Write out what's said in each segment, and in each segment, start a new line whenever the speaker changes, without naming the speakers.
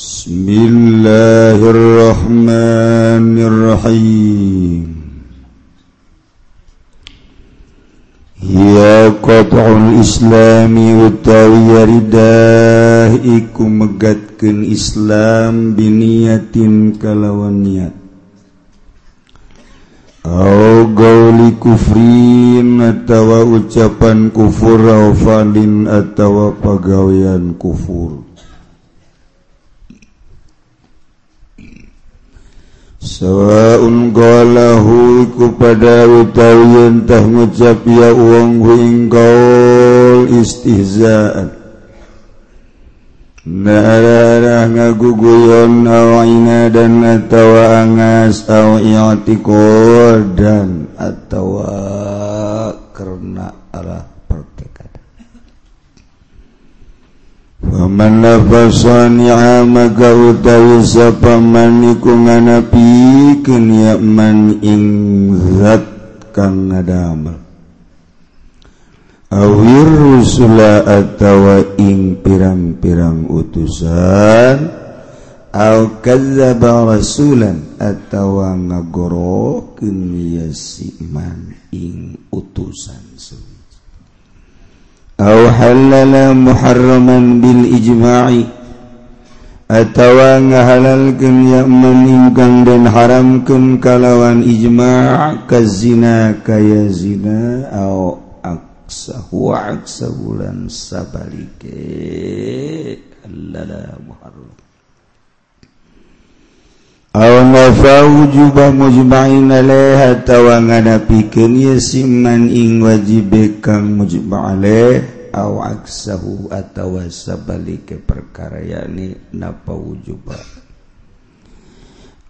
بسم الله الرحمن الرحيم Ya qat'ul islami utawi yaridah iku megatkeun Islam biniyatin kalawan niat. Au gauli kufrin atawa ucapan kufur au fa'lin atawa pagawean kufur. Sawaun golahu iku pada utawi tah ngucap ya uang ing gaul istihzaan. Nararah ngaguguyon aw dan atawa angas aw dan atawa karena arah Pamannafasanni'amaka utawi sapa man iku nganapikeun man ing zat kang ngadamel. Awir rusula atawa ing pirang-pirang utusan au kadzdzaba rasulan atawa ngagorokeun ya si man ing utusan أو حلل محرما بالإجماع. atawa ngahalalkeun ya man ingkang den haramkeun kalawan ijma' ka zina kaya zina au aksahu aksa bulan sabalike allala muharram aw nafa wujuba mujma'in alaih atawa ngadapikeun ya siman ing wajib kang alaih aw aksahu atawa sabalike perkara yani napa wujuba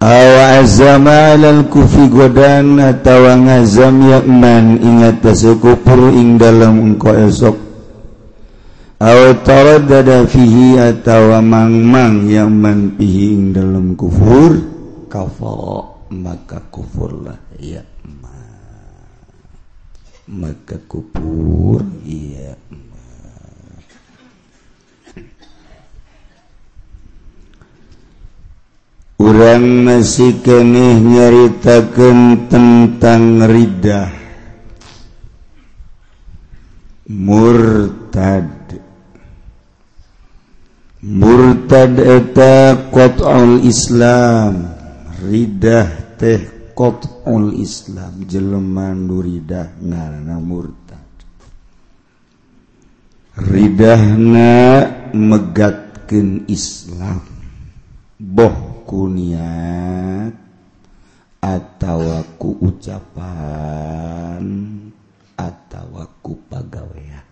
aw azama alal kufi godan atawa ngazam yakman ingat kufur ing dalam engkau esok aw taraddada fihi atawa mang-mang yang man fihi ing dalam kufur kafara maka kufurlah ya ma. maka kubur ya ma. Orang masih keneh nyaritakan tentang ridah Murtad Murtad eta qat'ul Islam ridah teh qul Islam jeleman duridah ngaranna murtad. Ridahna megatkeun Islam. Boh kuniat atawa ku ucapan atawa ku pagawean.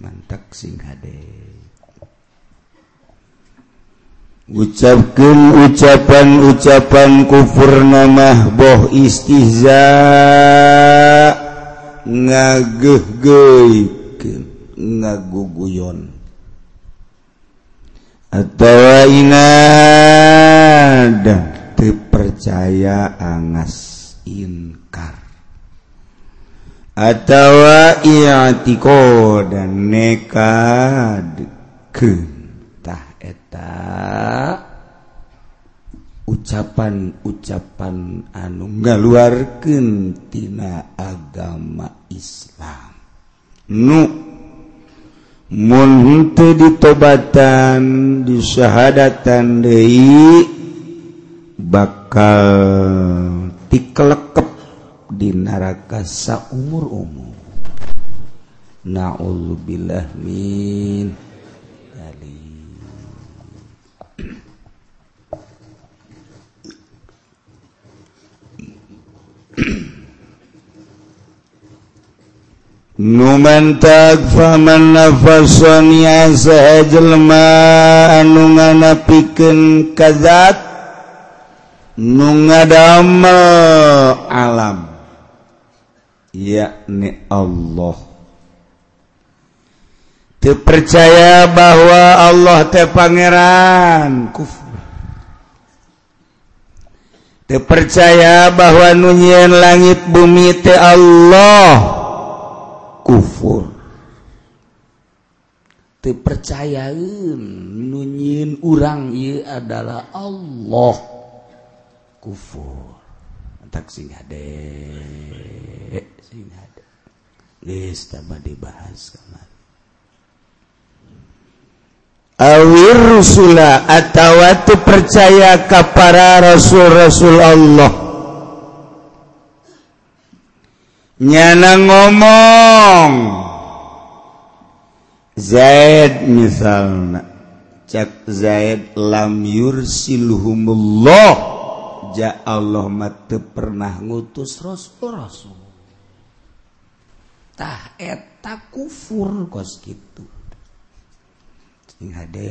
Mantak sing hadeh ucapkan ucapan-ucapan kufur namah boh istihza ngagehgeikeun ngaguguyon. Atawa inad teu percaya angas inkar. Atawa i'tiqad dan nekad keun eta ucapan-ucapan anu ngaluarkentina agama Islam. Nu munttu ditobatan disahadatan Dei bakal dikelekep di neraka saumur umur naudzubillah min numantak faman nafasonia asa jelma anu nganapikeun kazat nu ngadamel alam yakni Allah. Terpercaya bahwa Allah teh pangeran kufur. percaya bahwa nunyian langit bumi te Allah. Kufur.
Dipercayain nunyiin urang adalah Allah. Kufur. Tak sing hade sing hade dibahas
kemarin awirula atawatu percaya kepada rasul-rasul Allah. Nyana ngomong. Zaid misalna cak Zaid lam yursilhumullah ja Allah mate pernah ngutus rasul rasul tah eta kufur kos gitu sing hade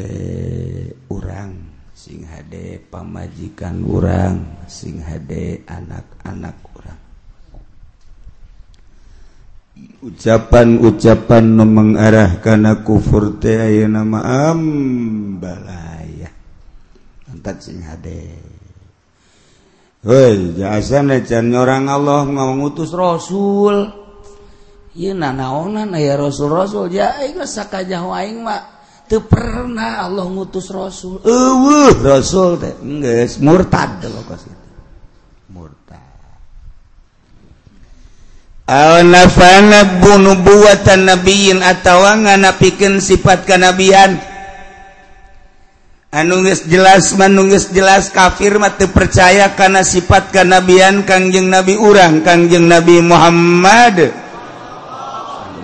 urang sing hade pamajikan urang sing hade anak-anak urang. Ucapan-ucapan nu mengarah kana kufur teh ayeuna mah ambalaya antak sing hade. Hei, jasa necan orang Allah ngutus rasul. Ieu nanaonan aya rasul-rasul. Ya, ieu sakajah aing mah. tuh pernah Allah ngutus Rasul. Euh, Rasul teh Nges, murtad lokasi itu. Murtad. Aw nafana bunubuwatan nabiyin atawa nganapikeun sifat kanabian anu geus jelas manunggeus jelas kafir mah teu percaya kana sifat kanabian Kangjeng Nabi urang Kangjeng Nabi Muhammad.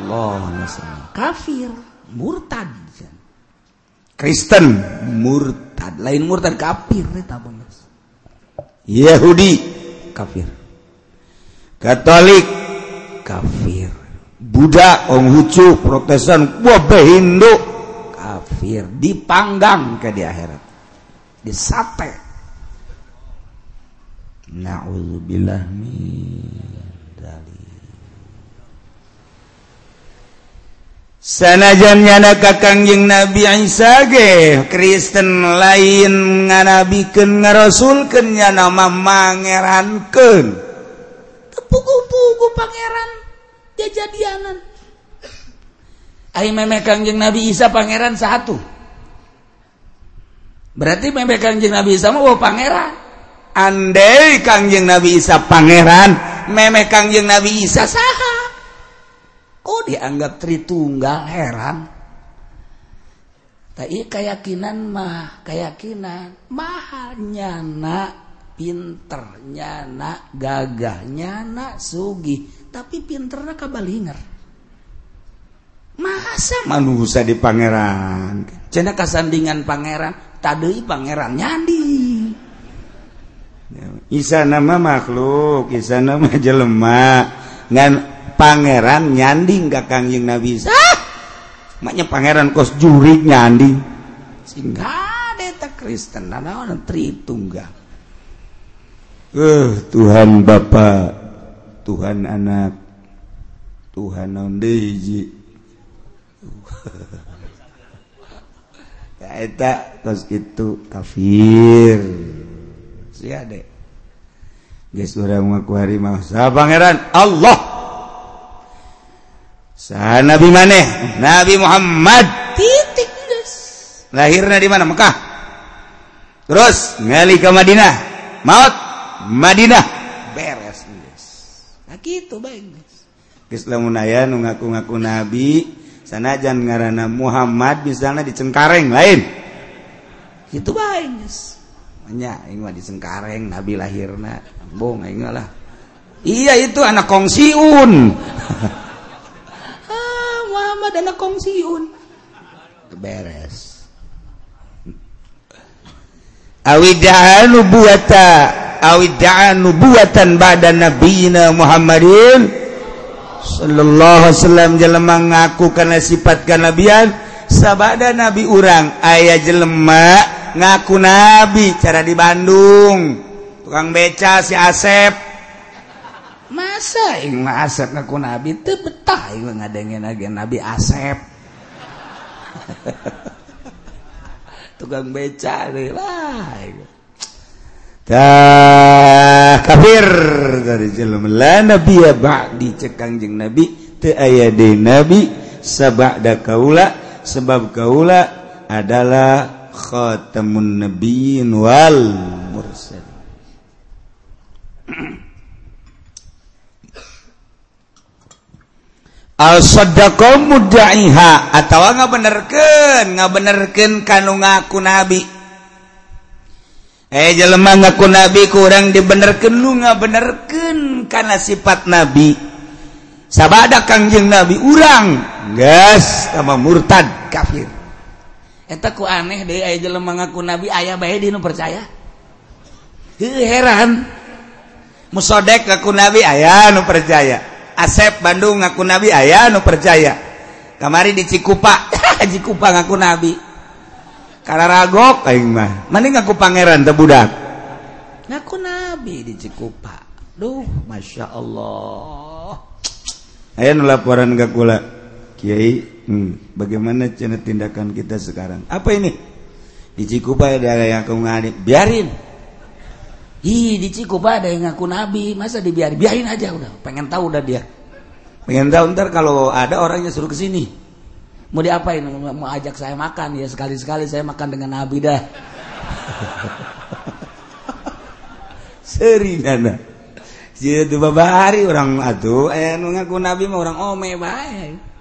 Sallallahu alaihi wasallam kafir murtad. Kristen murtad. Lain murtad kafir Yahudi kafir. Katolik kafir. Buddha Om Hucu Protesan Wabe Hindu kafir. Dipanggang ke di akhirat. Di sate Nauzubillah min sanajamnya kakangjing Nabi Aisage Kristen lain nganabiken ngarasulkannya nama mangeranken
tepuku-puku pangeran jajadianan Ayo memek kangjeng Nabi Isa pangeran satu. Berarti memek kangjeng Nabi Isa mah oh, pangeran.
Andai kangjeng Nabi Isa pangeran Memek kangjeng Nabi Isa saha?
Oh dianggap Tritunggal heran? Tapi keyakinan mah keyakinan. Mahal nyana pinter nyana gagah nyana sugi tapi pinternya kabalinger. Masa?
Manusia di pangeran.
Cina kasandingan pangeran tadi pangeran nyandi.
Isa nama makhluk, Isa nama jelema. ngan Pangeran nyanding gak kangjing Nabi. Ah! maknya Pangeran kos juri nyanding. Sehingga ada Kristen nanaon tritunggal eh Tuhan Bapa Tuhan anak Tuhan naon deui eta kos kitu kafir. Sia deh. Geus urang ngaku harimau sa pangeran Allah. Nabi maneh Nabi Muhammad.
Titik
lahirnya di mana? Mekah. Terus ngali ke Madinah. Maut Madinah. Beres
nah gitu baik
Islamunaya ngaku-ngaku Nabi sanajan ngarana Muhammad misalnya di Cengkareng lain.
Itu nya
aing mah di Cengkareng nabi lahirna. Bong aing lah. Iya itu anak kongsiun
ah Muhammad anak kongsiun
beres awidaan nubuwata awidaan nubuwatan badan nabiyina Muhammadin. Sallallahu alaihi wasallam jelema ngaku kana sifat kanabian. Sabada nabi urang aya jelema ngaku nabi cara di Bandung. Tukang beca si Asep.
Masa ing Asep ngaku nabi? Teu betah ieu ngadengeun agen nabi Asep. Tukang beca deh wah
tah kafir. Dari jelema la nabi ya ba'di cekang jeung nabi. Teu aya deui nabi sabada kaula sebab kaula adalah khatamun nabiyyin wal mursal al sadaqah mudda'iha. Atawa ngabenerkeun ngabenerkeun kanu ngaku nabi. Eh jelema ngaku nabi kurang dibenerkeun lu ngabenerkeun kana sifat nabi. Sabada kangjeng nabi urang. Gas sama murtad kafir. ku aneh deh aya jelem mengaku nabi ayah bay dinu percaya. Hi, heran musodek ngaku nabi ayah nu percaya. Asep Bandung ngaku nabi ayah nu percaya. Kamari di Cikupa Cikupa ngaku nabi. Karena ragok aing mah. Mending ngaku pangeran teh budak. Ngaku nabi di Cikupa. Duh masya Allah. Ayah nu laporan ka kula. Kiai hmm, bagaimana cina tindakan kita sekarang? Apa ini? Di Cikupa ada yang ngaku ngadip biarin. Ih, di Cikupa ada yang ngaku nabi, masa dibiarin? Biarin aja udah, pengen tahu udah dia. Pengen tahu ntar kalau ada orangnya suruh ke sini. Mau diapain? Mau ajak saya makan? Ya sekali sekali saya makan dengan Nabi dah. Sering ada jadi babari orang atuh eh ngaku Nabi mah orang ome baik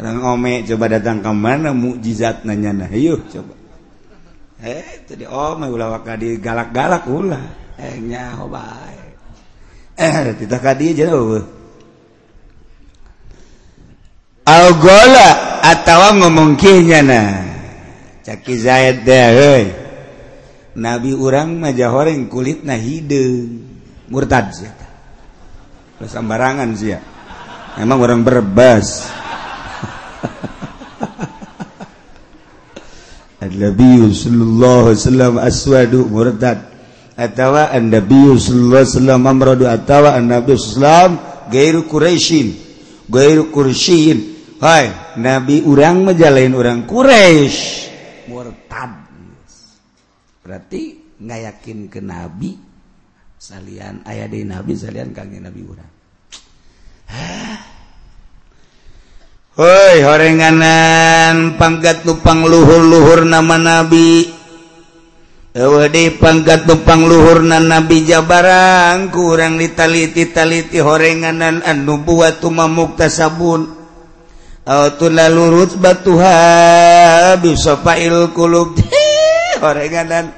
orang ome coba datang ke mana mukjizat nanya nah yuk coba. Eh tadi ome ulah wakadi galak galak ulah. Eh nyaho bae. Eh kita kadi jauh Algola atau ngomong kihnya nah. Caki zayat deh hei. nabi urang maja horeng kulit nah hidung murtad sih sambarangan sih ya emang orang berbas Nabi sallallahu alaihi wasallam aswadu murtad atawa an-nabi sallallahu alaihi wasallam amradu atawa an-nabi sallam gairu quraisyin gairu quraisyin. Hai nabi urang majalain urang quraisy murtad. Berarti nggak yakin ke nabi salian ayah dari nabi salian kangen nabi urang. Hah? Hoi horenganan pangkat tupang luhur-luhur nama nabi di pangkat tupang luhur na nabi Jabarang kurang ditaliti-taliti horenganan anu buat tuma mukta sabun. Autuna lurut batuha bisa pail kulub. Horenganan.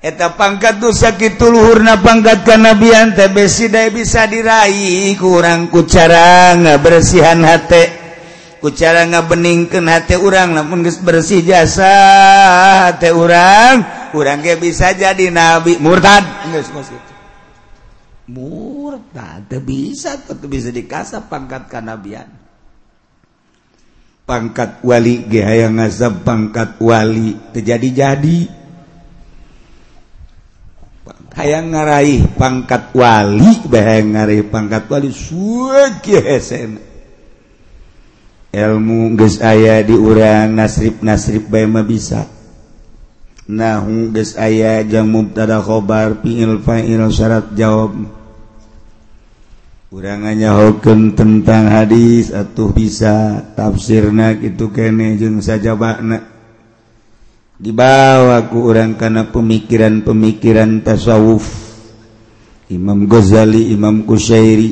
Eta pangkat tuh sakit luhurna pangkat nabian tebesi bisa diraih kurang kucara nggak bersihan hati kucara nggak beningkan hati orang namun bersih jasa hati orang kurang kayak bisa jadi nabi murtad. Murtad bisa bisa dikasah pangkatkan nabian pangkat wali ge hayang ngazab pangkat wali terjadi-jadi hayang ngaraih pangkat wali bahayang ngaraih pangkat wali suwekesen ilmu geus aya di urang nasrib nasrib mah bisa. Nahung geus aya jang mubtada khobar pingil fa'il syarat jawab urangannya hoken tentang hadis atuh bisa tafsirna kitu kene jeung sajabana dibawa ku urang kana pemikiran-pemikiran tasawuf. Imam Ghazali Imam Kusyairi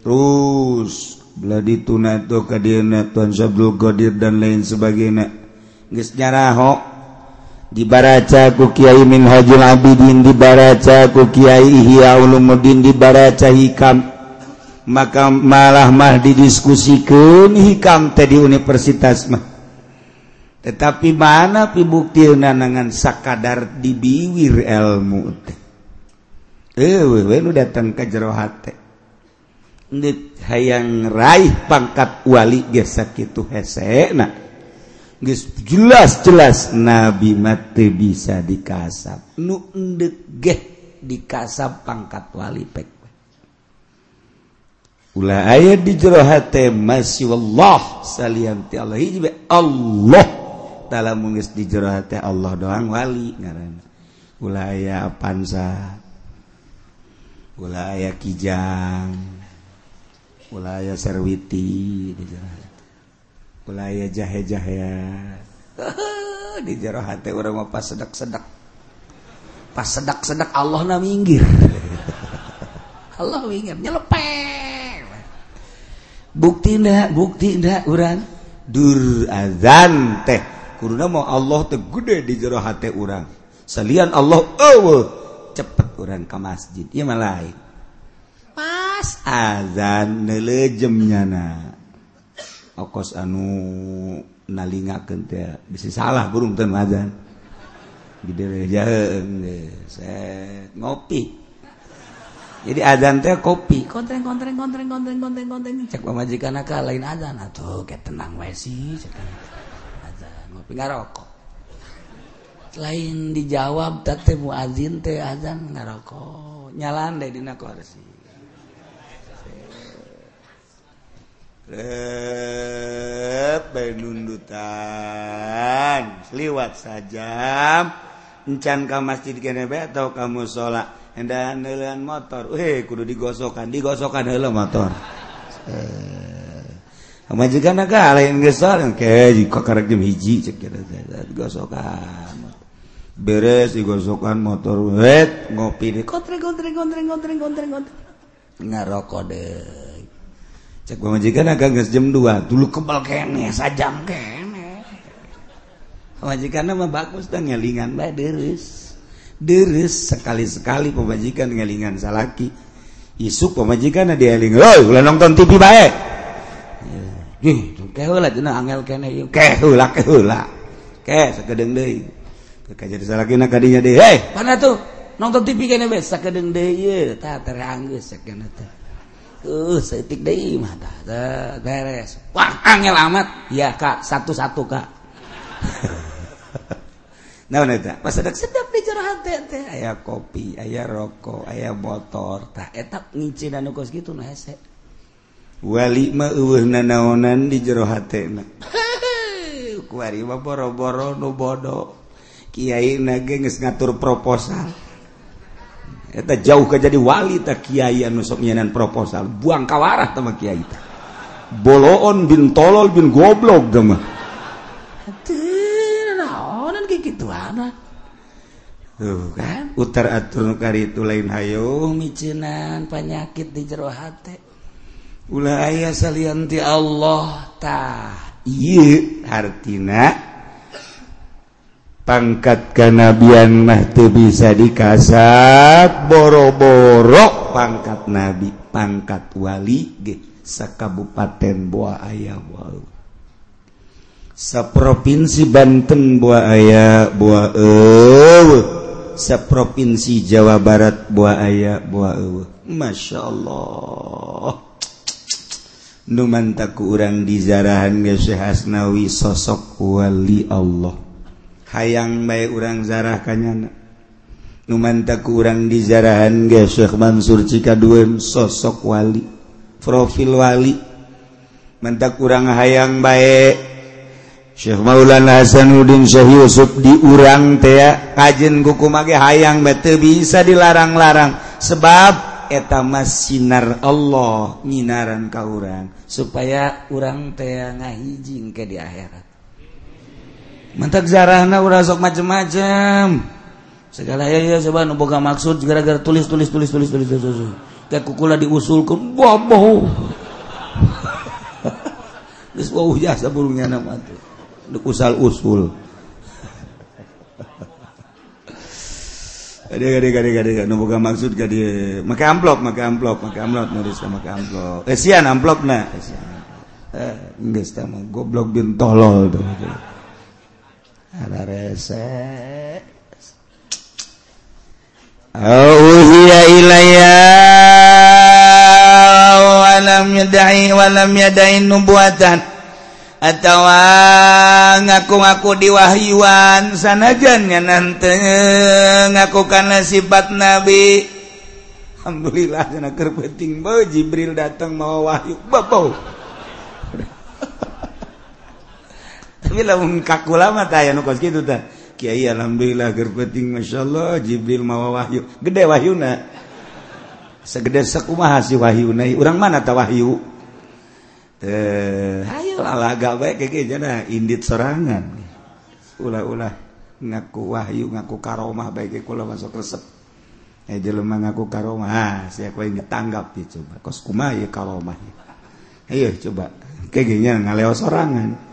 terus Bladi tunato kadirna Tuan Sabdul Qadir dan lain sebagainya. Geus nyaraho dibaraca ku Kiai Min Hajul Abidin dibaraca ku Kiai Ihya Ulumuddin dibaraca hikam. Maka malah mah didiskusikan hikam tadi universitas mah. Tetapi mana pibukti nanangan sakadar dibiwir ilmu teh? eh lu datang ke jero hate hayang raih pangkat wali gesa kitu hese nah jelas jelas nabi mati bisa dikasap nu endek geh dikasap pangkat wali pek. Ulah aya di jero hate masih Allah salian ti Allah. Hiji Allah. Dalam mengis di jero hate Allah doang wali ngaran ulah aya pansa. Ulah aya kijang. mulaya sarwiti mulaya jahe jahe
di jero hati orang mah pas sedak-sedak. Pas sedak-sedak Allah na minggir. Allah minggir nyelepeng bukti ndak bukti ndak urang?
Dur azan teh. Kuruna mau Allah teh gede di jero hati urang. Salian Allah eueuh cepet urang ke masjid. Ieu mah lain. pas azanjemnyana okos anu nalinga kente bisa salah burung ten azan. Gede jaheung ngopi. Jadi azan teh kopi.
Kontreng kontreng kontreng kontreng kontreng kontreng. Cek pamajikan akal lain azan. Atuh kayak tenang wae sih cek. Azan ngopi ngarokok. Lain dijawab teh muazin teh azan ngarokok. Nyalan deh dina korsi
dundutan liwat saja encan ka masjid kenebe atau kamu sholat hendak nelayan motor. Eh kudu digosokan digosokan heula motor. Majikan naga lain geus yang kayak kok karek jam hiji cek digosokan beres digosokan motor. Wet ngopi deh. Kontreng kontreng kontreng kontreng kontreng kontreng ngaroko deh. Majikan agak jam 2 dulu kebal kene sajam kene majikan nama bagus dan ngelingan baik deres deres sekali-sekali pemajikan ngelingan salaki isuk pemajikan dia eling oh ulah nonton TV baik Ih, keheula cenah angel kene ieu. Keheula keheula. Ke sakedeung deui. Kekajari salakina kadinya deui. Hei,
mana tuh? Nonton TV kene we sakedeung deui ieu. Tah teranggeus sakena teh. Uh, setik deh mah dah beres. Wah, angel amat. ya Kak, satu-satu, Kak.
Naon eta?
Pas sedap-sedap di jero hati teh aya kopi, aya rokok, aya motor. Tah eta ngicin anu kos kitu nah hese.
Wali mah eueuh nanaonan di jero hatena. Kuari mah boro-boro nu bodoh. Kiai nage geus ngatur proposal. Eta jauh ke jadi wali tak kiai anu sok nyanan proposal. Buang kawarah sama kiai ta. Boloon bin tolol bin goblok dama.
Hatuh, naonan kayak gitu anak. Ah.
Tuh kan, utar atur kari itu lain hayo
micinan penyakit di jero hati. Ulah ayah salianti Allah tah.
Iya, hartina pangkat kenabian mahtu bisa dikasat boro-boro pangkat nabi pangkat wali ge sakabupaten Boa Aya wau saprovinsi Banten Boa Aya Boa Ewe. Saprovinsi Jawa Barat Boa Aya Boa Ewe. Masya Allah. Numantaku orang di zarahan Hasnawi sosok wali Allah. hayang bay urang zarah kanyana numantak kurang di zarahan ge Syekh Mansur Cikaduen sosok wali profil wali. Mantak kurang hayang bae. Syekh Maulana Hasanuddin Syekh Yusuf di urang teh kajen kuku mage hayang bae teu bisa dilarang-larang. Sebab eta mas sinar Allah nyinaran ka urang. Supaya urang teh ngahijing ke di akhirat. Mantak zarahna udah sok macem-macem. Segala ya ya coba nuboga maksud gara-gara tulis tulis tulis tulis tulis tulis tulis kayak kukula diusulkan boboh. Terus bau jasa burungnya nama tuh usal usul. Gade gade gade gade gade. Nuboga maksud gade. Make amplop make amplop make amplop nulis make amplop. Esian amplop na esian eh geus teh goblok bin tolol tuh ada rese Auhiya ilayya walam yadai walam yadai nubuatan atau ngaku-ngaku diwahyuan sanajan nanti ngaku kana sifat nabi Alhamdulillah cenah keur penting bae Jibril datang mau wahyu babau Kyai alhamdulillah gerpeting Masya Allah Jibril mawa Wahyu. Gede Wahyuna segede sekumaha si Wahyuna urang mana ta Wahyu? Eh ayo. alaga bae kayak jana. Indit serangan ulah-ulah ngaku Wahyu ngaku karomah baik kula masuk resep. Eh jelema ngaku karomah. Ah sia kuwi ngetanggap ya coba. Kos kumaha ya karomah ayo coba. Kayak ngaleos sorangan.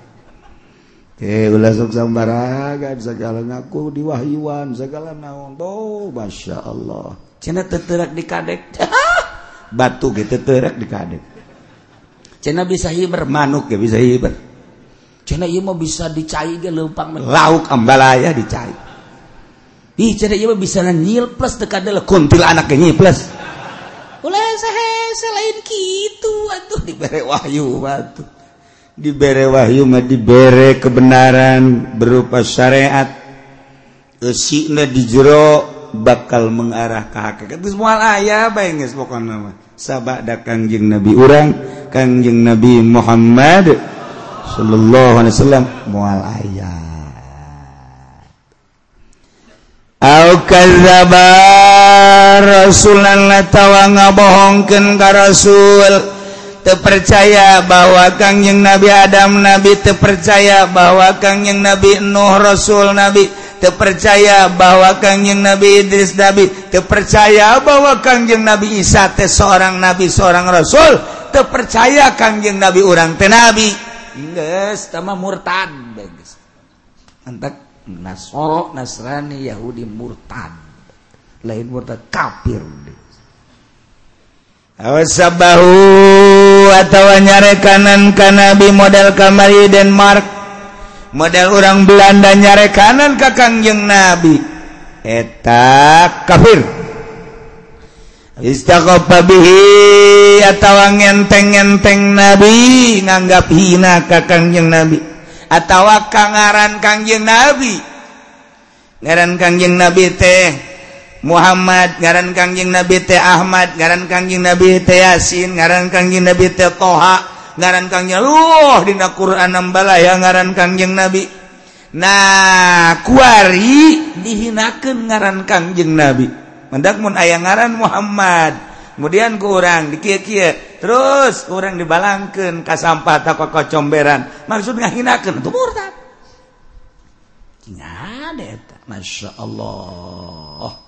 ulah sok sambaragan segala ngaku diwahyuan segala naon. Boh masya Allah. Cina teterak di kadek. Batu gitu teterak di kadek. Cina bisa hiber. Manuk ya bisa hiber. Cina iya mau bisa dicai ge lempang lauk ambalaya dicai. Ih cina iya mau bisa nyil plus dekat adalah kuntil anak nyil plus ulah saya selain gitu aduh diberi wahyu batu dibere Wahyu mah dibere kebenaran berupa syariat. Eusina di jero bakal mengarah ke hakikat itu semua ayah bayanges pokoknya pokona sabak da kangjeng nabi orang kangjeng nabi Muhammad sallallahu alaihi wasallam mual ayah au kadzaba rasulan latawa ngabohongkeun ka rasul. Terpercaya bahwa kangjeng nabi Adam nabi. Terpercaya bahwa kangjeng nabi Nuh rasul nabi. Terpercaya bahwa kangjeng Nabi Idris Nabi. Terpercaya bahwa kangjeng Nabi Isa teh seorang nabi seorang rasul. Terpercaya kangjeng Nabi orang teh nabi. Geus tama murtad geus. Antak Nasoro Nasrani Yahudi murtad. Lain murtad kafir awasabahu atau nyarekanan ka Nabi model kamari Denmark. Model orang Belanda nyare kanan ka Kangjeng Nabi. Eta kafir. Istaqafa bihi atau ngenteng-ngenteng Nabi nganggap hina ka Kangjeng Nabi. Atau kangaran Kangjeng Nabi. Ngaran Kangjeng Nabi teh Muhammad ngaran Kangjing Nabi teh Ahmad ngaran Kangjing Nabi teh Yasin ngaran Kangjing Nabi teh Toha ngaran Kangnya Loh dina Quran nambala ya ngaran Kangjing Nabi. Nah kuari dihinakeun ngaran Kangjing Nabi. Mendak mun aya ngaran Muhammad. Kemudian ku urang terus urang dibalangkeun ka sampah ta ka comberan maksud ngahinakeun? Itu murtad. Masya Allah.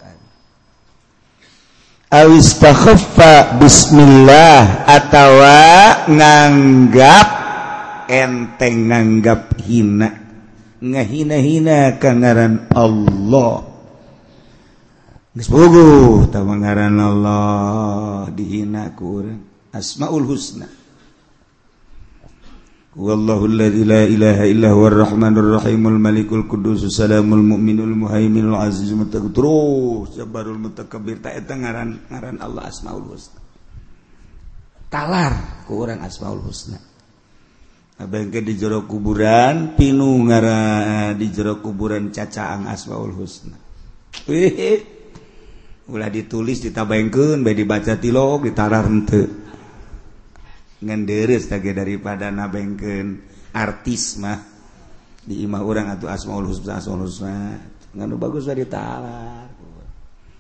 awistakhaffa bismillah atawa nganggap enteng nganggap hina. Ngahina-hina ka ngaran Allah. Geus bogoh Allah dihina ku urang. Asmaul husna. والله الذي لا إله إلا هو الرحمن الرحيم الملك القدوس السلام المؤمن المهيمن العزيز المتكبر terus jabarul mutakabbir tak eta ngaran ngaran Allah Asmaul Husna. Talar ku urang Asmaul Husna. Abengke di jero kuburan pinu ngara eh, di jero kuburan cacaang Asmaul Husna. Ulah ditulis ditabengkeun bae dibaca tilok ditarar henteu. ngenderes tage daripada nabengken artis mah. Di imah orang atau asmaul husna asmaul husna. Nganu bagus dari talar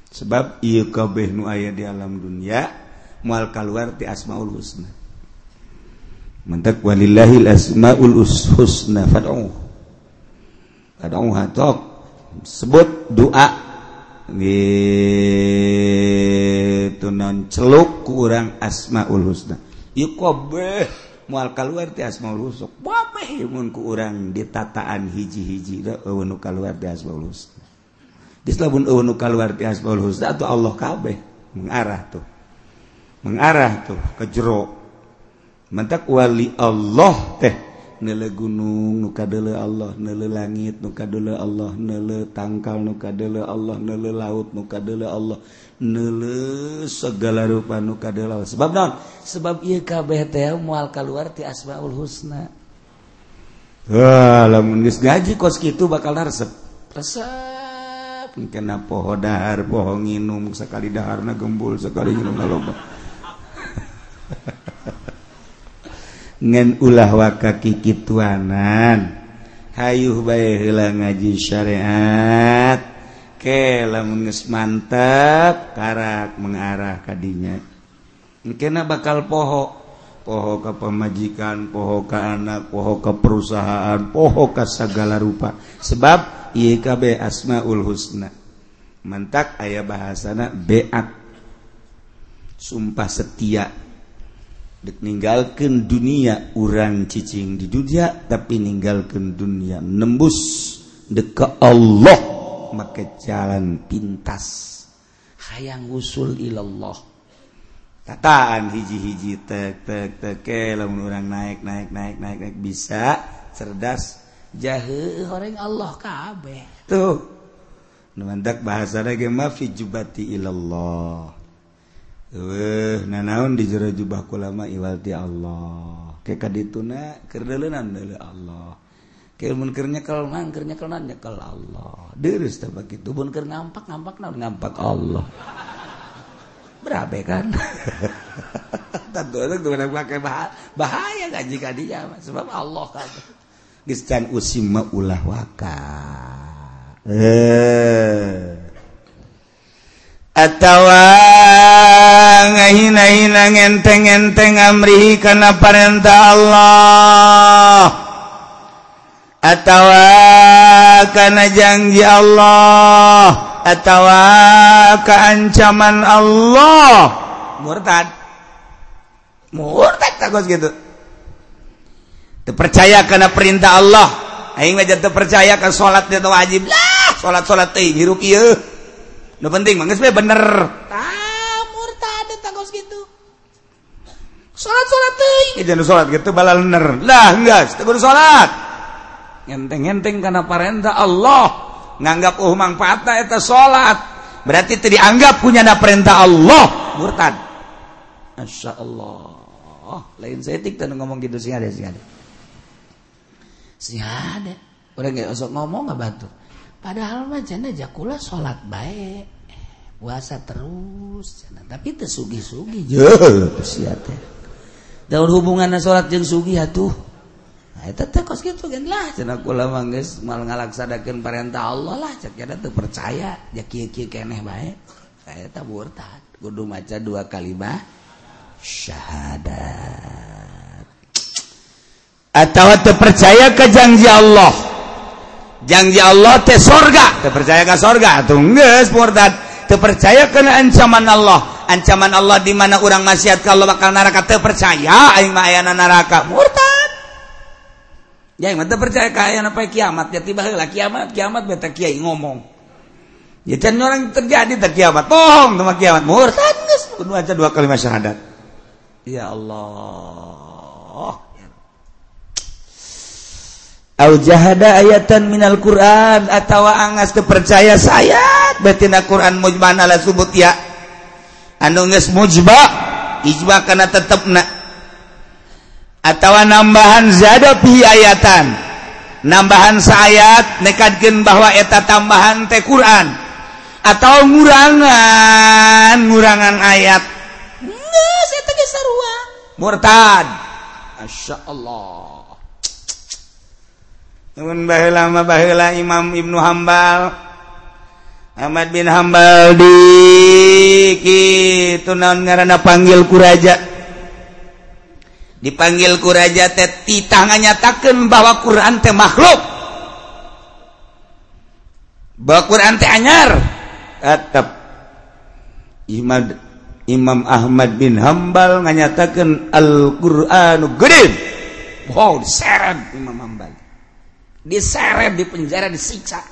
sebab iya kabeh nu aya di alam dunia mual keluar ti asmaul husna. Mentak walillahil asmaul husna fad'u fad'u hatok sebut doa. Gitu non celuk kurang asmaul husna. mual keluar tias mau rusuk mun ku urang di tataan hiji-hiji eueun kaluar tias baulus geus lamun eueun kaluar asma baulus atuh Allah kabeh. Mengarah tuh. Mengarah tuh ke jero. Mentak wali Allah teh. Nele gunung nu kadele Allah. Nele langit nu kadele Allah. Nele tangkal nu kadele Allah. Nele laut nu kadele Allah. nele segala rupa nuka sebab non sebab IKBT mual keluar ti asmaul husna Wah, lamun geus gaji kos kitu bakal resep. Resep kena poho dahar, poho nginum sekali daharna gembul, sekali nginum loba. ngen ulah waka kikituanan. Hayuh bae heula ngaji syariat. Oke lamun mantap karak mengarah kadinya mungkin bakal poho. Poho ke pemajikan poho ke anak poho ke perusahaan poho ke segala rupa. Sebab YKB Asmaul Husna. Mantak ayah bahasana beat. Sumpah setia. Dek ninggalkan dunia urang cicing di dunia tapi ninggalkan dunia nembus. Deka Allah. Allah make jalan pintas. Hayang usul ilallah. Tataan hiji-hiji tek tek teke lamun urang naik naik naik naik naik bisa cerdas. Jahe horeng Allah kabeh. Tuh. Numandak bahasa lagi mafi jubati ilallah. Eh nanaon di jero jubah kulama iwalti Allah. Kekadituna kerdelenan dari Allah. Ke mun keur nyekel nyekel nyekel Allah. Deurus teh begitu. Mun keur ngampak ngampak naon ngampak Allah. Berapa kan? Tentu itu pakai bahaya, bahaya kan jika dia sebab Allah kan. Gistan usima ulah waka. Eh. Ngahina-hina ngenteng-ngenteng amrihi karena perintah Allah atawa kana janji Allah. Atawa keancaman Allah. Murtad. Murtad takut gitu. Percaya karena perintah Allah. Aing mah percaya ke salat itu wajib. Lah salat salat teh hirup ieu. Nu penting mah geus bener. Tah murtad takut gitu. Salat salat teh jadi salat gitu balal bener. Lah enggak teu salat ngenteng-ngenteng karena perintah Allah. Nganggap uh manfaatna eta salat berarti itu dianggap punya na perintah Allah. Murtad. Masya Allah. Lain saya tik ngomong gitu sih ada sih ada sih ada udah nggak usah ngomong nggak bantu. Padahal mah jana jakula sholat baik puasa terus jana. tapi tersugi-sugi sia teh daun hubungan sholat jeung sugi atuh mal ngalaksanakeun perintah Allah lah. Tuh percaya. Jaeh baik saya tak taat kudu maca dua kalimat syahadat. Atau terpercaya ke janji Allah. Janji Allah teh sorga. Terpercaya ke sorga. Atau enggak murtad terpercaya kena ancaman Allah. Ancaman Allah di mana orang maksiat kalau bakal neraka. Terpercaya aing mah neraka. Murtad ya mah percaya ka aya apa kiamat ya tiba heula kiamat kiamat beta kiai ngomong. Ya can orang terjadi tak kiamat bohong sama kiamat. Murtad geus kudu aja dua kalimat syahadat. Ya Allah. Jahada ayatan minal Quran atau Angas kepercaya saya betina Quran mujlah subut ya. Anu mujba Ijba karena tetap atau nambahan zada piayatan nambahan sayat nekadkan bahwa eta tambahan teh Quran. Atau ngurangan ngurangan ayat. Murtad. Masya Allah. Nun baheula mah baheula Imam Ibnu Hambal. Ahmad bin Hambal di kitu naon ngaranna panggil kuraja. dipanggil kuraja teh titanga nyatakan bahwa Quran teh makhluk. Bahwa Quran teh anyar. Tetap Imam Imam Ahmad bin Hambal nganyatakan Al-Quranu gede wow diseret. Imam Hambal. Diseret di penjara disiksa.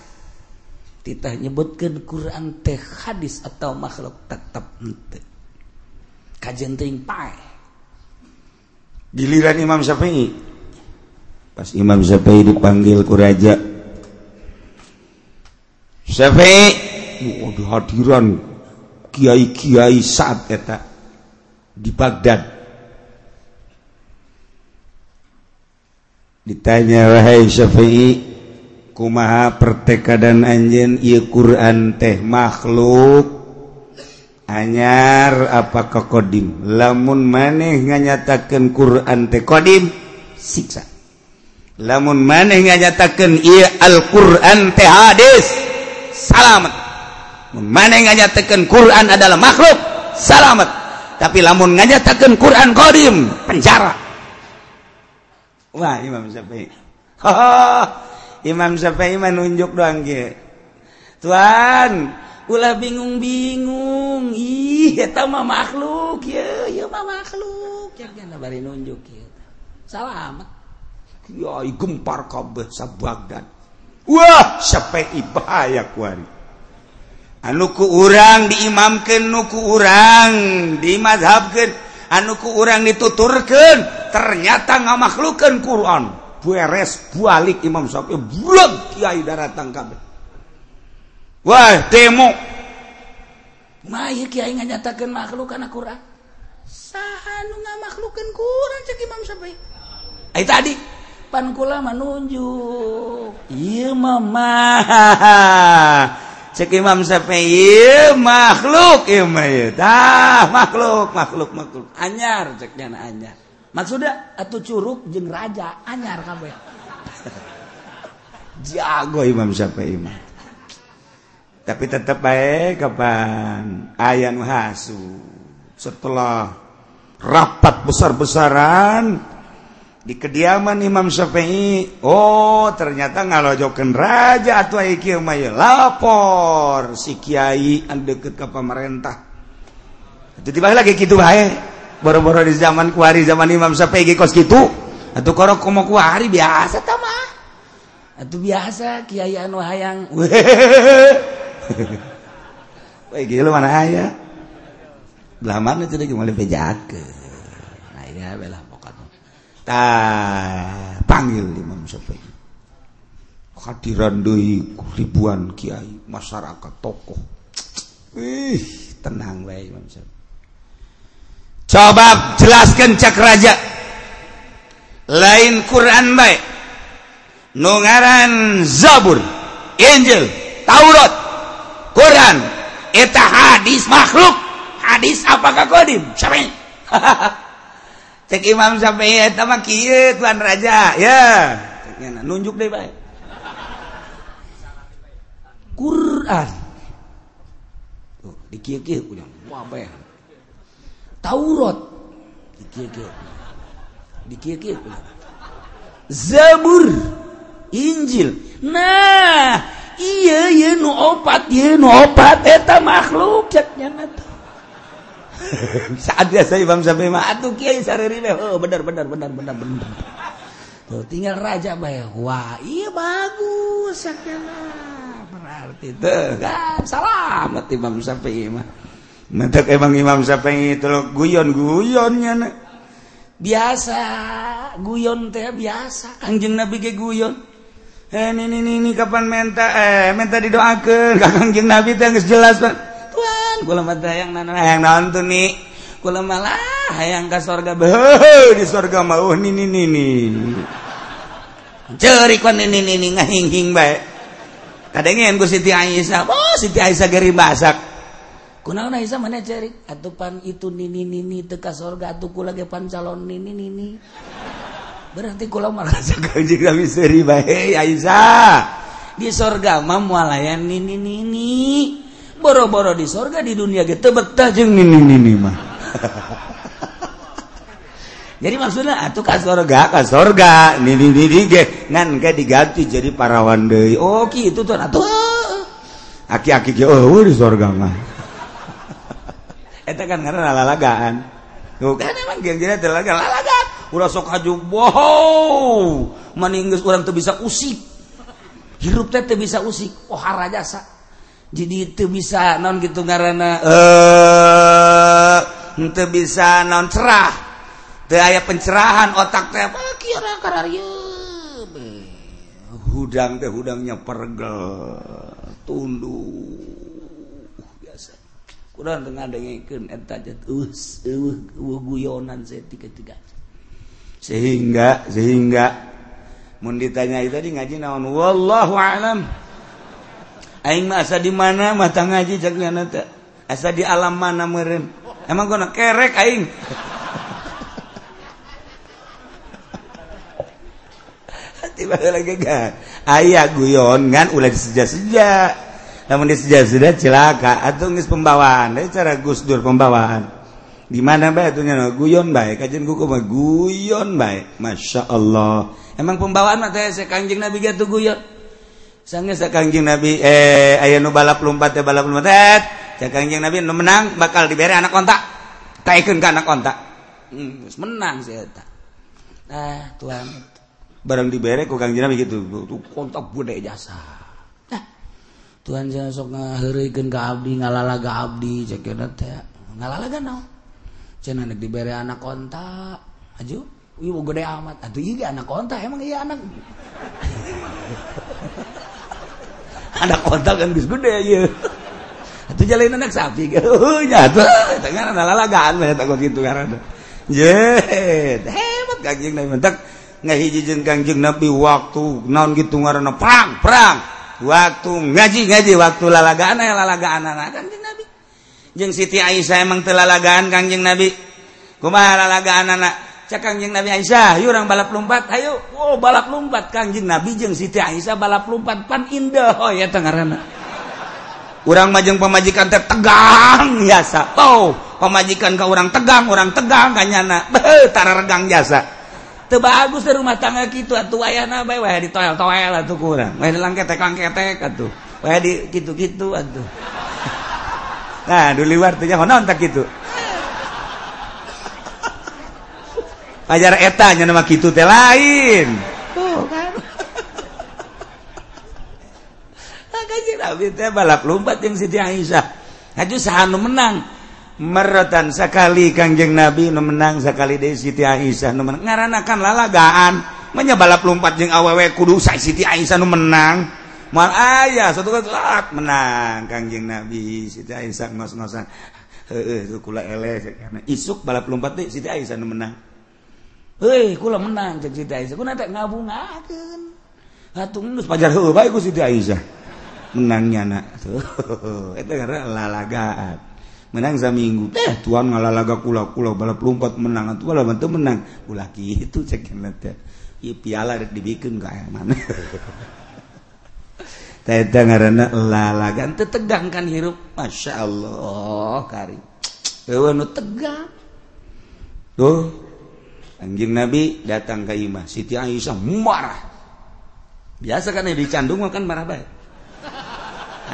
Titah nyebutkan Quran teh hadis atau makhluk tetap ente kajian ting pae giliran Imam Syafi'i. Pas Imam Syafi'i dipanggil ku raja. Syafi'i oh, hadiran kiai-kiai saat eta di Baghdad. Ditanya wahai Syafi'i kumaha pertekadan anjen ieu Quran teh makhluk anyar apa kokodim lamun maneh nganyatakan Quran teh kodim siksa. Lamun maneh nganyatakan iya Al-Quran teh hadis selamat mun maneh nganyatakan Quran adalah makhluk selamat tapi lamun nganyatakan Quran kodim penjara. Wah Imam Syafi'i. Oh, Imam Syafi'i menunjuk doang gitu Tuhan ulah bingung-bingung. Ih eta mah makhluk. Ya ya mah makhluk. Ya gana bari nunjuk ya. Salamat. Ya gempar kabeh sabagdan. Wah sapai bahaya kuari anu ku urang diimamkeun nu ku urang dimazhabkeun anu ku urang dituturkeun ternyata ngamakhlukeun Quran. Beres balik Imam Syafi'i. Blog kiai daratang kabeh. Wah temo nyatakan makhluk karena Quran? Makhlukkan Quran Ay, tadi. Pankula menunjuk Imam makhluk Imayatah, makhluk makhluk makhluk. Anyar ceknya anyar. Maksudnya atau Curug jeng Raja anyar kabeh. Jago Imam Syafi'i tapi tetap baik kapan ayam hasu. Setelah rapat besar-besaran di kediaman Imam Syafi'i oh ternyata ngalojokan raja atau iki may lapor. Si kiai an deket ke pemerintah. Itu tiba lagi gitu bae. Boro-boro di zaman kuari zaman Imam Syafi'i kos gitu atau korok komo kuari biasa tama atau biasa kiai anu hayang. Wah, gila mana ayah Belamar itu lagi mulai bejak Nah ya belah pokoknya. Ta panggil Imam Syafi'i. Hadiran ribuan kiai masyarakat tokoh. Ih tenang baik Imam Syafi'i. Coba jelaskan cak raja. Lain Quran baik. Nungaran Zabur Injil Taurat. Quran eta hadis makhluk. Hadis apakah kodim sampai. Cek imam sampai eta mah kieu tuan raja. Ya. Nunjuk deh baik Quran. Tuh di kieu kieu ulang apa ya Taurat. Di kieu kieu di kieu kieu Zabur. Injil. Nah Iye, iya nu opat iya nu opat. Eta makhluk saat biasa Imam Syafi'i mah atuh kiai sariri mah oh, benar benar benar benar benar. Tuh tinggal raja bae wah iya bagus sakena berarti tuh kan selamat Imam Syafi'i mah mentek emang Imam Syafi'i itu guyon guyonnya na. biasa guyon teh biasa. Kanjeng Nabi ge guyon. eh ini ini ini kapan minta eh minta didoakan kakang jeng nabi teh geus jelas Pak tuan kula mah hayang naon hayang naon tuh ni kula malah hayang ka sorga beuh di sorga mah ni ni ni ceurik pan ini ini ini baik bae kadengen ku Siti Aisyah oh Siti Aisyah geri basak kunaon Aisyah mana ceurik atupan itu nini nini teu ka sorga atuh kula ge pan calon nini nini berarti kula merasa kanjeng Nabi seri baik Aisyah di surga mah mualayan nini nini boro-boro di sorga di dunia gitu betah jeng ini ini mah jadi maksudnya atuh ka sorga ka sorga nini nini ge. Ngan ge diganti jadi parawan deui. Oh kitu tuh atuh. Aki-aki ge oh di sorga mah eta kan karena lalagaan tuh kan emang geng jadi lalaga lalaga ura sok haju wow maninggeus urang teu bisa usik. Hirup teh teu bisa usik. Oh harajasa. Jadi itu bisa non gitu karena eh itu bisa non cerah. Teu aya pencerahan otak teh ah, kira kararieu hudang teh hudangnya pergel tunduk. Kurang tengah dengekeun eta uh, uh, guyonan saya tiga-tiga. Sehingga sehingga. Mun ditanya tadi ngaji naon? Wallahu a'lam. Asa di mana? Mata ngaji asa di alam mana merem emang gue kerek aing. Lagi kan. Ayah guyon kan ulah disejak-sejak namun disejak sudah celaka atau ngis pembawaan. Dari cara Gus Dur pembawaan di mana baiknya guyon baik kajian kuku mah guyon baik masya Allah. Emang pembawaan mah teh kangjeng nabi gitu guyon? Sange kangjeng nabi eh ayah nu balap lompat teh balap lompat. Teh cak kangjeng nabi nu menang bakal diberi anak kontak taikun ke anak kontak hmm, menang sih eta. Ah tuan. Barang diberi ku kangjeng nabi gitu. Tuh kontak bude jasa. Nah, Tuhan saya sok ngaheureukeun ka abdi ngalalaga abdi cek teh. Ngalalaga naon? Nek diberre anak kontak aju gede amat. Aduh anak kontak emang iya anak. Anak kontak kan bis gede ya itu jalan anak sapi nyata tengah lalagaan takut gitu karena jet hebat kanjeng nabi mentak ngahiji jeung kanjeng nabi waktu naon gitu ngaranna. Perang perang. Waktu ngaji ngaji waktu lalagaan ya lalagaan anak kanjeng jeung Siti Aisyah emang telalagaan Kangjeng Nabi. Kumaha anak? Kangjeng Nabi Aisyah orang balap lumpat ayo. Oh balap lumpat Kangjeng Nabi. Jeung Siti Aisyah balap lumpat pan indah oh ya tengarana urang majeng pemajikan teh tegang biasa oh pemajikan ke orang tegang orang tegang kanyana beuh tararegang jasa. Teu bagus di rumah tangga kitu atuh ayana bae wae di toel-toel atuh kurang wae di langketek-langketek atuh. Wae di kitu-kitu atuh. nah dulu artinya honon tak gitu ajar etanya nama gitu teh lain. Tuh kan? Kasih nabi teh balap lompat yang Siti Aisyah. Haju sahanu menang. Merotan sekali kangjeng nabi nu menang sekali dari Siti Aisyah nu menang. Ngaranakan lalagaan. Menya balap lompat jeung awewe kudu Siti Aisyah nu menang. mal ayah satu kan menang kangjeng nabi. Siti Aisyah ngos-ngosan. Heeh itu kula eleh isuk balap lompat teh Siti Aisyah menang. Heuh kula menang cek Siti Aisyah kuna teh ngabungakeun. Hatung geus pajar heuh bae ku Siti Aisyah menangnya nak. Tuh eta karena lalagaan. Menang saminggu. Teh tuan ngalalaga kula kula balap lompat menang. Atuh balap teu menang. Ulah kitu cek teh. Ieu piala dibikin ka mana. tegangkan hirup. Masya Allah kari tegang tuh anjing nabi datang ke Imah. Siti Aisyah marah. Biasa kan dicandung kan marah baik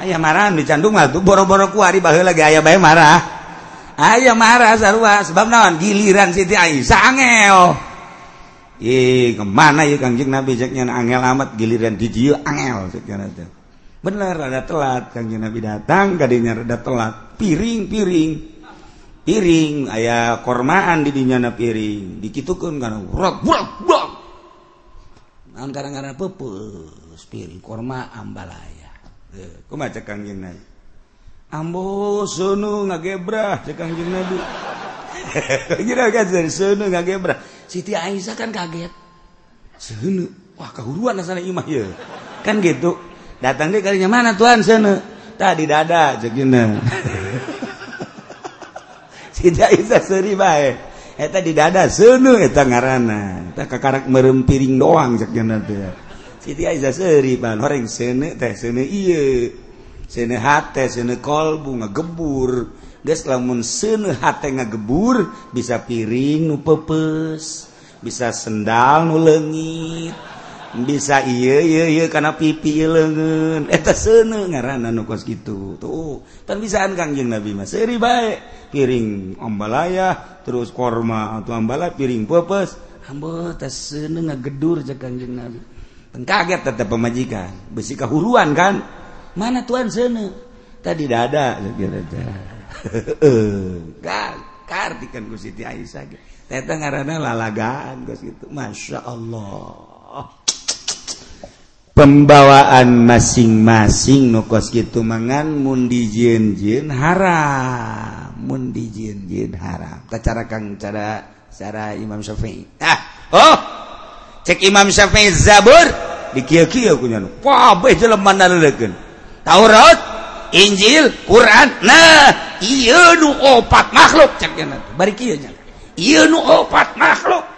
ayah marah dicandung tuh boro-boro kuari bahwa lagi ayah baik marah. Ayah marah sarua sebab naon? Giliran Siti Aisyah angel. Ih, ke mana ya kanjeng Nabi? Ceknya angel amat giliran di angel ceknya bener ada telat kangjeng Nabi datang kadinya rada telat. Piring-piring piring. Ayah kormaan di dinya piring. Dikitukeun kana brok brok brok nah, kadang kadang peupeus piring korma ambalaya teu kumaha kangjeng Nabi ambo sunu ngagebrah cek Kang Nabi Kira kan dari seuneu ngagebrah. Siti Aisyah kan kaget. Seuneu wah kehuruan asalna imah ya kan gitu. datang deh kalinya mana tuan? Sana. Tadi dada segini tidak bisa seri baik eh, eta di dada seuneu eta ngaranna eta kakarak merem piring doang sakjana teh Siti Aisyah seuri pan. Horeng seuneu teh seuneu ieu. Seuneu hate seuneu kolbu ngagebur. Geus lamun seuneu hate ngagebur bisa piring nu pepes bisa sendal nu leungit bisa karena pipi lengen eh, senengos gitu. Tuh kan bisaan Kangjeng Nabi Mas seri baik. Piring ombalaya terus korma atau ambala piring pepes. Hamba tas seneng ngegedur je Kangjeng Nabi. Teng kaget tetap pemajikan. Besi kehuruan kan? Mana tuan sene tadi dada kira-kira kan Gusti Aisyah. Teh ngaranna lalagaan Gusti Masya Allah. pembawaan masing-masing nukos gitu mangan mundi jin haram. Mundi jin haram. Cara kang cara cara Imam Syafi'i. Ah oh! Cek Imam Syafi'i Zabur di kieu kieu ku nya kabeh jelema naleukeun Taurat Injil Quran. Nah ieu nu opat makhluk. Cek bari kieu nya. Ieu nu opat makhluk.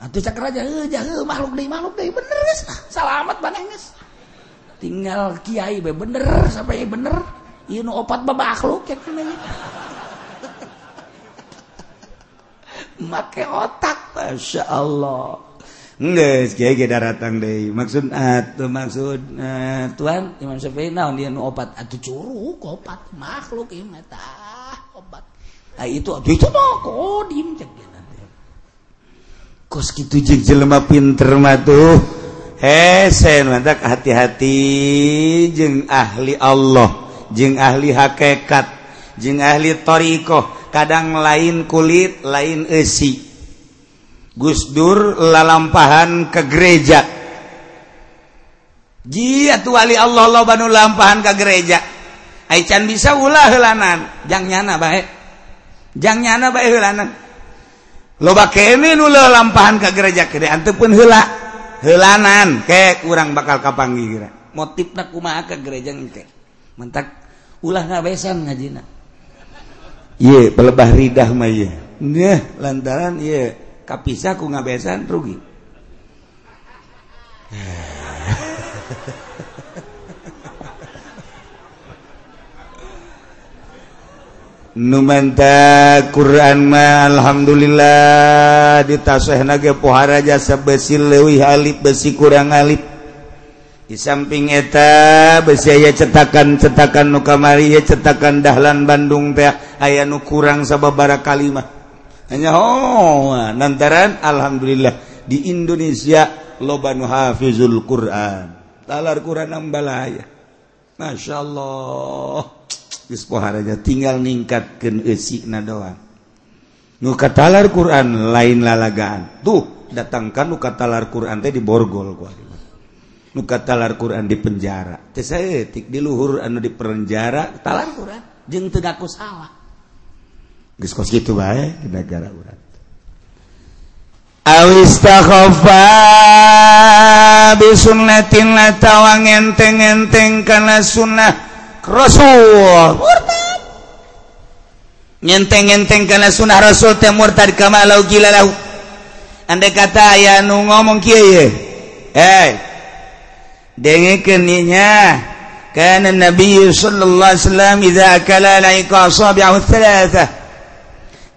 Atuh cak raja heuh jahe eh, makhluk deui makhluk deui bener geus lah. Salamat baneh geus. Tinggal kiai be bener sampai bener. Ieu nu opat babakhluk ya keneh.
Make otak Masya Allah.
Nges, kiai kita datang deh. Maksud atuh maksud
eh, uh, tuan Imam Syafi'i naon dia nu opat atuh curug opat makhluk ieu mah tah opat. Ah itu
atuh itu mah kodim cek. kos gitu jik jelema pinter matuh eh, hesen mantak hati-hati jeng ahli Allah jeng ahli hakekat jeng ahli torikoh kadang lain kulit lain esi Gus Dur lalampahan ke gereja. Jia tu wali Allah lo banu lampahan ke gereja. Aican bisa ulah helanan jang nyana baik jang nyana baik helanan loba kene nula lampahan ke gereja kede antepun hela helanan ke kurang bakal kapanggi kira. Motif kumaha ke gereja engke mentak ulah ngabesan ngajina. Ye pelebah ridah mah ye. Nah, lantaran ye kapisah ku ngabesan rugi. numenta Quranma Alhamdulillah ditaseh naga pohara jasa besi lewi Halib besi kurang Halib di samping eta besiaya cetakan cetakan nukamari cetakan dahlan Bandung teh aya nu kurang sababara kalimah hanya oh nantaran Alhamdulillah di Indonesia lobanu Hafizul Quran. Talar Quran ambalaya Masya Allah. poharaja tinggal ningkatkan esikna doang. Nu katalar Quran lain lalagaan. Tuh datangkan nu katalar Quran teh di borgol gua. Nu katalar Quran di penjara. Teh saya etik di luhur anu di penjara talar Quran jeung teu ngaku salah. Geus kos kitu bae di negara urang. Awistakhofa la tawang enteng-enteng kana sunnah. Rasul. Nyenteng-enteng karena sunnah Rasul teh murtad kama lau gila lau anda kata ya nu ngomong kia ye hey dengekeun nya. Kana nabi sallallahu alaihi wasallam idza akala laika asabi'ahu thalatha.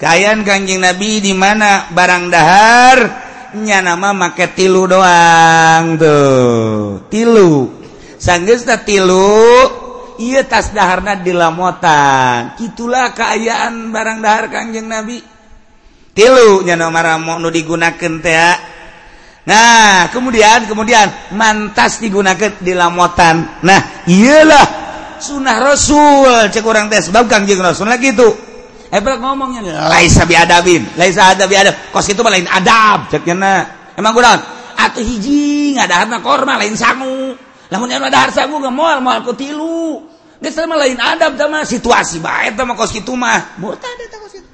Kayan kanjing nabi di mana barang dahar? Nya nama make tilu doang tuh. Tilu. Sanggeus tilu. ia tas daharna dilamotan. Itulah keayaan barang dahar Kanjeng Nabi. Tilunya nomor mau nu digunakan teh nah kemudian kemudian mantas digunakan dilamotan. Nah iyalah sunnah Rasul. Cek orang teh sebab Kanjeng Rasul lagi itu Hebat eh, ngomongnya laisa biadabin, laisa ada biadab. Kos itu mah lain adab, ceknya Emang gue naon? Atuh hiji harta korma lain sangu. Lamun yang ada harta gue mau mau aku tilu. Dia sama lain adab sama situasi baik sama kos itu mah. Murtad eta kos itu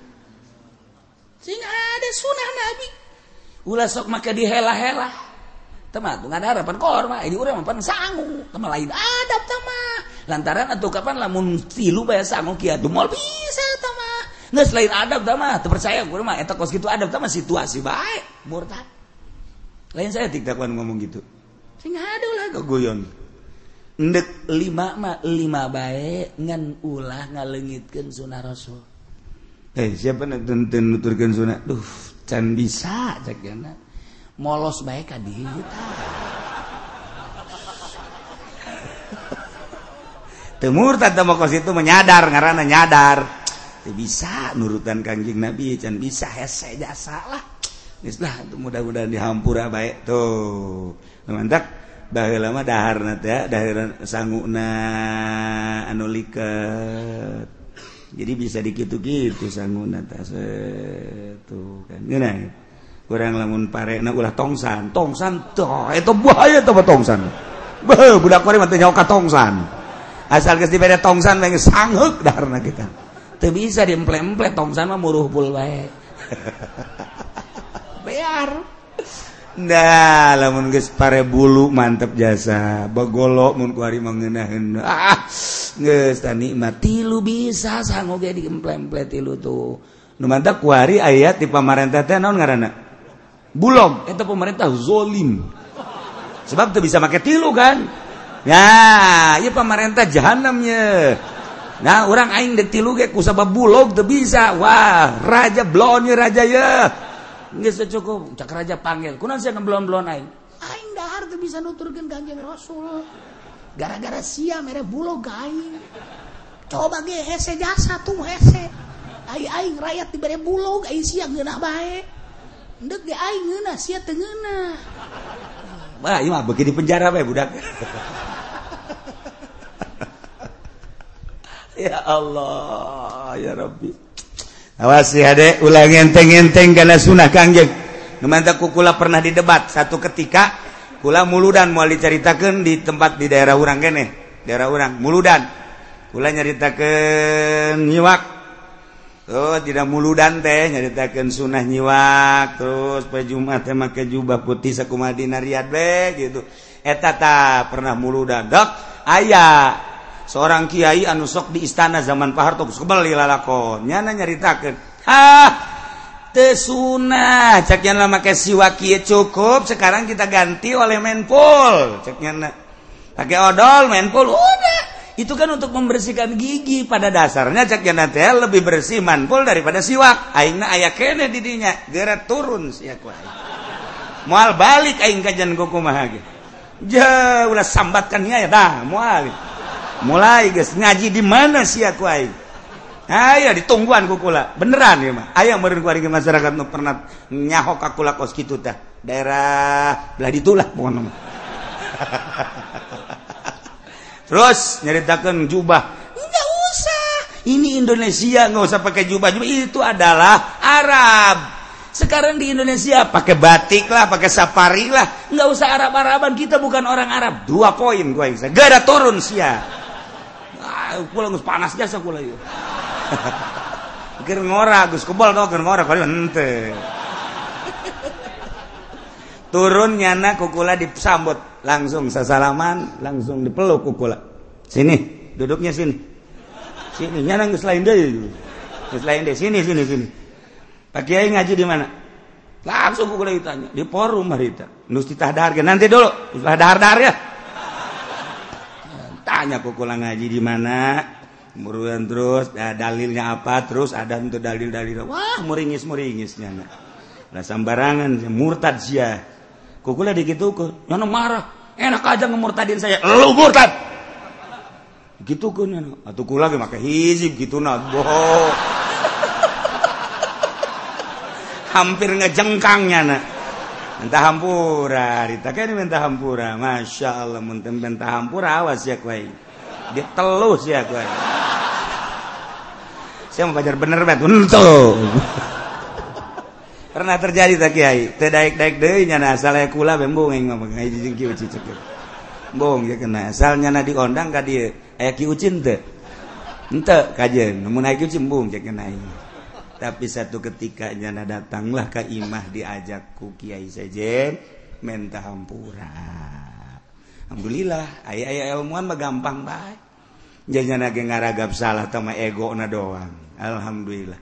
sehingga ada sunnah nabi. Ulah sok maka dihela-hela. Teman tuh ada harapan korma ini urang mah sangu sama lain adab sama lantaran atau kapan lamun tilu bayar sangu kia mal bisa sama nggak selain adab sama terpercaya gue mah eta kos gitu adab sama situasi baik murtad. Lain saya tidak ngomong gitu sehingga ada ulah keguyon ndek lima ma lima baik ngan ulah ngalengitkan sunnah rasul. Eh siapa nak tenten nuturkan sunnah? Duh can bisa cek jana molos baik kadi temur tante kos itu menyadar ngarana nyadar bisa nurutan kanjeng nabi can bisa hese jasa lah. Islah mudah-mudahan dihampura baik tuh mantap dah lama dahar ya dahar sanguna anu jadi bisa dikitu-gitu sanguna satu kan. Ngena kurang lamun parena ulah tongsan. Tongsan toh itu bahaya tuh tongsan. Beh budak kore mati nyawa ka tongsan. Asal geus dibere tongsan mah sangheuk daharna kita. Teu bisa diemple-emple tongsan mah muruh pul bae biar Nah, lamun geus pare bulu mantep jasa. Bagolo mun ku ari mengeunahkeun. Ah, geus tanikmat tilu bisa sang ge diemplemplet tilu tuh. Nu mantap ku ari aya ti pamarentah teh naon ngaranna? Bulog. Eta pemerintah zolim. Sebab teu bisa make tilu kan. Nah, ieu pamarentah jahanamnya. Nah, orang aing dek tilu ge ku sabab bulog teu bisa. Wah, raja blonnya raja ya. cukup. Cakeraja panggil. Kunan saya ngeblon-blon aing. Aing dahar tuh bisa nuturkan kanjeng Rasul. Gara-gara sia mere bulog aing. Coba ge hese jasa tuh hese. Aing aing rakyat dibere bulog aing sia ngeunah bae. Ndek ge aing ngeunah sia teu ngeunah. Wah, iya mah begini penjara bae budak. ya Allah, ya Rabbi. awas ada ulang enteng-enteng karena sunnah kangjeng. Memantap kukula pernah didebat satu ketika kula muludan mau diceritakan di tempat di daerah orang kene daerah orang muludan. Kula nyeritakan nyiwak. Oh, tidak muludan teh nyaritakan sunnah nyiwak terus pe Jumat teh make jubah putih sakumadina riad be gitu. Eta ta pernah muludan. Dok ayah seorang Kyai anusok di istana zaman Paharto kembali lalakonnya nyaritakan ah tesunah ceknya lama pakai siwa cukup sekarang kita ganti oleh menpol. Ceknya pakai odol menpol udah. Itu kan untuk membersihkan gigi pada dasarnya ceknya nanti lebih bersih manpol daripada siwak aingna ayah kene didinya gara turun siak wae mual balik aing kajian kukumaha ge. Jauh sambatkannya ya dah mual mulai guys. Ngaji di mana sih aku aing ayo ditungguan kukula beneran ya mah ayo meureun ku masyarakat nu pernah nyahok akula kos kitu tah. Daerah belah ditulah pokoknya terus nyeritakan jubah. Enggak usah. Ini Indonesia nggak usah pakai jubah. Jubah itu adalah Arab. Sekarang di Indonesia pakai batik lah pakai safari lah. Nggak usah Arab Araban kita bukan orang Arab. Dua poin gue gak ada turun gus panas jasa turun nyana kukula disambut. Langsung sasalaman langsung dipeluk kukula. Sini duduknya sini. Sini nyana geus lain deui geus lain deui sini sini sini. Pak Kiai ngaji di mana? Langsung kukula ditanya. Di forum harita nus ditah dahar nanti dulu. Dahar dahar ya. Tanya kukula ngaji di mana? Muruan terus ya, dalilnya apa? Terus ada untuk dalil-dalil. Wah muringis muringisnya nah sambarangan murtad sia kukula dikitu ku nyono marah. Enak aja ngemurtadin saya. Lu murtad! Gitu kan atau kula ge make hizib gitu nah boh hampir ngejengkangnya nak Entah hampura, Rita kan minta hampura. Masya Allah, muntah minta hampura, awas ya kuai. Dia telus ya kuai. Saya mau belajar bener bet, untuk. Pernah terjadi tak kiai, teh daik deh nyana asal kula bembung yang ngomong ngaji jeung kieu cicek. Bong ya kena asal nyana diondang ka dieu, aya ki ucin teu. Henteu kajen, mun aya ucin bung cek kena ini tapi satu ketika nyana datanglah ke imah diajak ku kiai saja minta hampura. Alhamdulillah ayah ayah ilmuwan mah gampang baik jadi nyana ge ngaragap salah sama ego na doang. Alhamdulillah.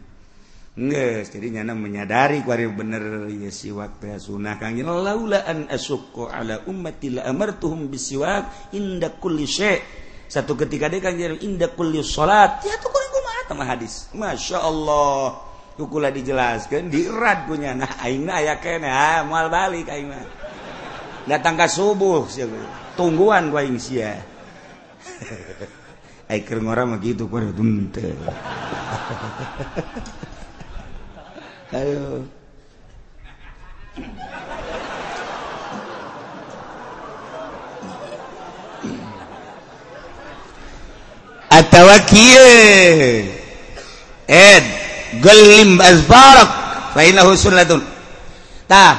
Nges, jadi nyana menyadari kuari bener ya siwak teh sunah kang. Laula an asyqa ala ummati la amartuhum bisiwak inda kulli syai. Satu ketika dia kang inda kulli salat ya tuh kumaha hadis. Masya Allah kukula dijelaskan dirat punya. Nah aing aya kene. Ah moal balik aing mah datang ke subuh tungguan gua aing sia. Ai keur ngora mah gitu ku tunte ayo. Atawa kieu ed gelim azbarak fa innahu sunnatun. Tah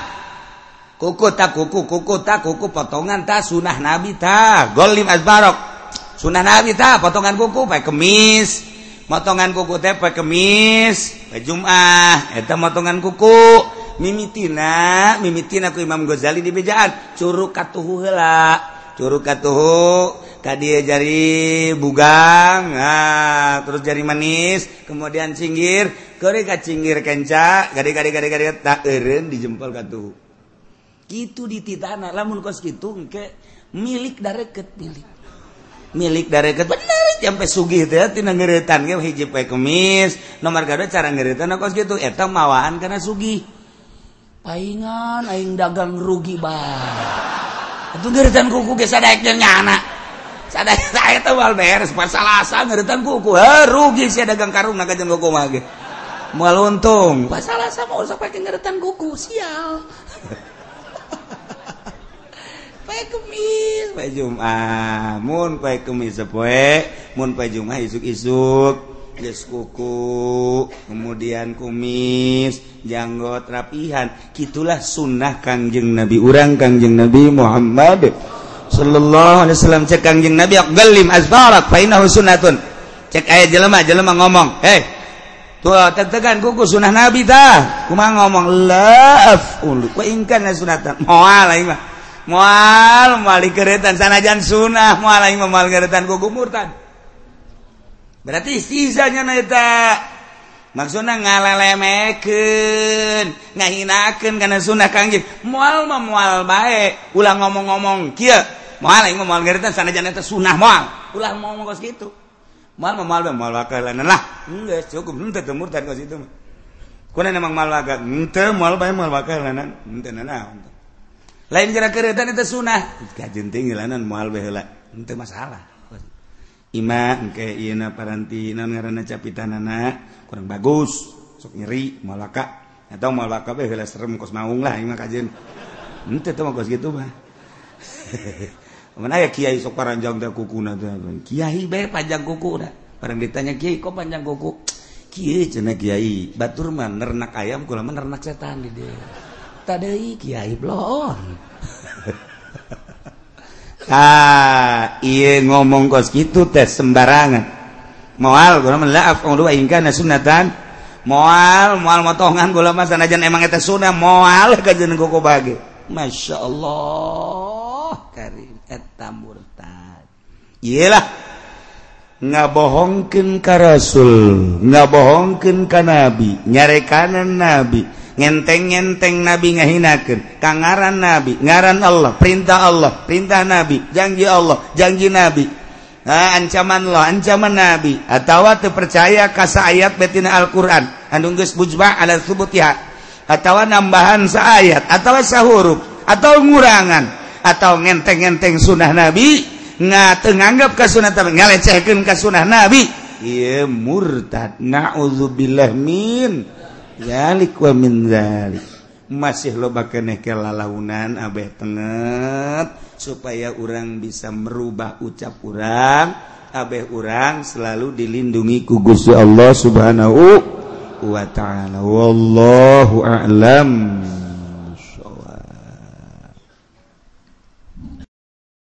kuku tak kuku kuku tak kuku potongan ta sunah nabi ta. Golim azbarak. Sunah nabi ta potongan kuku pakai kemis. Potongan kuku teh pakai kemis. Pakai jumah eta potongan kuku. Mimitina mimitina ku Imam Ghazali di bejaan. Curug katuhu heula. Curug katuhu tadi jari bugang nah, terus jari manis kemudian cinggir kore ka cinggir kenca gade gade gade gade tak eren di jempol katuh gitu di titana lamun kos gitu ke milik dareket milik. Milik dareket bener sampai sugih teh tina ngeuretan ge hiji poe kemis nomor kada cara ngeuretan kos gitu eta mawaan karena sugih. Paingan aing dagang rugi bae. itu geritan kuku geus ada anak sadaya saya tuh wal beres pas salasa ngeritan kuku. Ha rugi sih dagang karung naga jeung kuku mah ge. Moal untung pas salasa mau sampai ngeritan kuku sial. Kemis. Pak Jumat. Mun Pak kemis sepoe mun Pak Jumat isuk-isuk. Ges kuku. Kemudian kumis. Janggot rapihan. Gitulah sunnah kangjeng Nabi. Urang kangjeng Nabi Muhammad. Shallallahu cek kangjeng nabi Galim azbarak fa innahu sunnatun. cek aya jelema jelema ngomong "Hei, tuh tetegan kuku sunnah nabi dah. Kumaha ngomong "La aful wa in kana sunatan moal aing mah. Moal mali keretan sanajan sunnah. Moal aing mah moal keretan kuku murtad. Berarti sisanya eta maksudnya ngalalemmeken ngahinaken karena sunnah kangjeng mual memual baik ulang ngomong-ngomong kia mual yang mual geritan sana jangan itu sunnah mual. Ulang ngomong kos gitu mual mah mual mual bakalan lah. Enggak cukup. Ente temur tadi kos itu kuna emang mual bakal. Ente mual baik mual bakalan ente nana lain kira-kira itu sunnah. Kajenting ilanan mual baik lah ente masalah. iman ke ina paranti ngaran capitanana kurang bagus sok nyeri malaka atau malaka be heula serem kos maung lah ima kajeun ente tuh kos kitu mah. Mana ya kiai sok panjang teh kukuna teh. Kiai be panjang kuku dah. Barang ditanya kiai kok panjang kuku? Kiai cenah kiai batur mah nernak ayam kula mah nernak setan di dia. Tadi kiai blon. Ah, iya ngomong kos gitu teh sembarangan. Moal gula melaaf ong dua ingka sunatan. Moal, moal motongan gula mas sanajan emang eta sunah moal kajian koko bagi. Masya Allah karim eta murtad. Iyalah ngabohongkeun ka Rasul, ngabohongkeun ka Nabi, nyarekanan Nabi. ngenteng-ngenteng nabi ngahinakeun. Kangaran nabi ngaran Allah perintah Allah perintah nabi janji Allah janji nabi. Nah, ancaman Allah ancaman nabi. Atau terpercaya kasa ayat betina Alquran. Andunggus bujma ala subutiha. Atau nambahan seayat atau sahuruf atau ngurangan atau ngenteng-ngenteng sunnah nabi nggak nganggap nabi ngalecehkan ke sunnah nabi. Iya murtad. Na'udzubillah min. zalik wa min zalik masih loba keneh ke lalaunan abeh penget supaya orang bisa merubah ucap orang abeh orang selalu dilindungi ku Gusti Allah Subhanahu wa taala. Wallahu a'lam.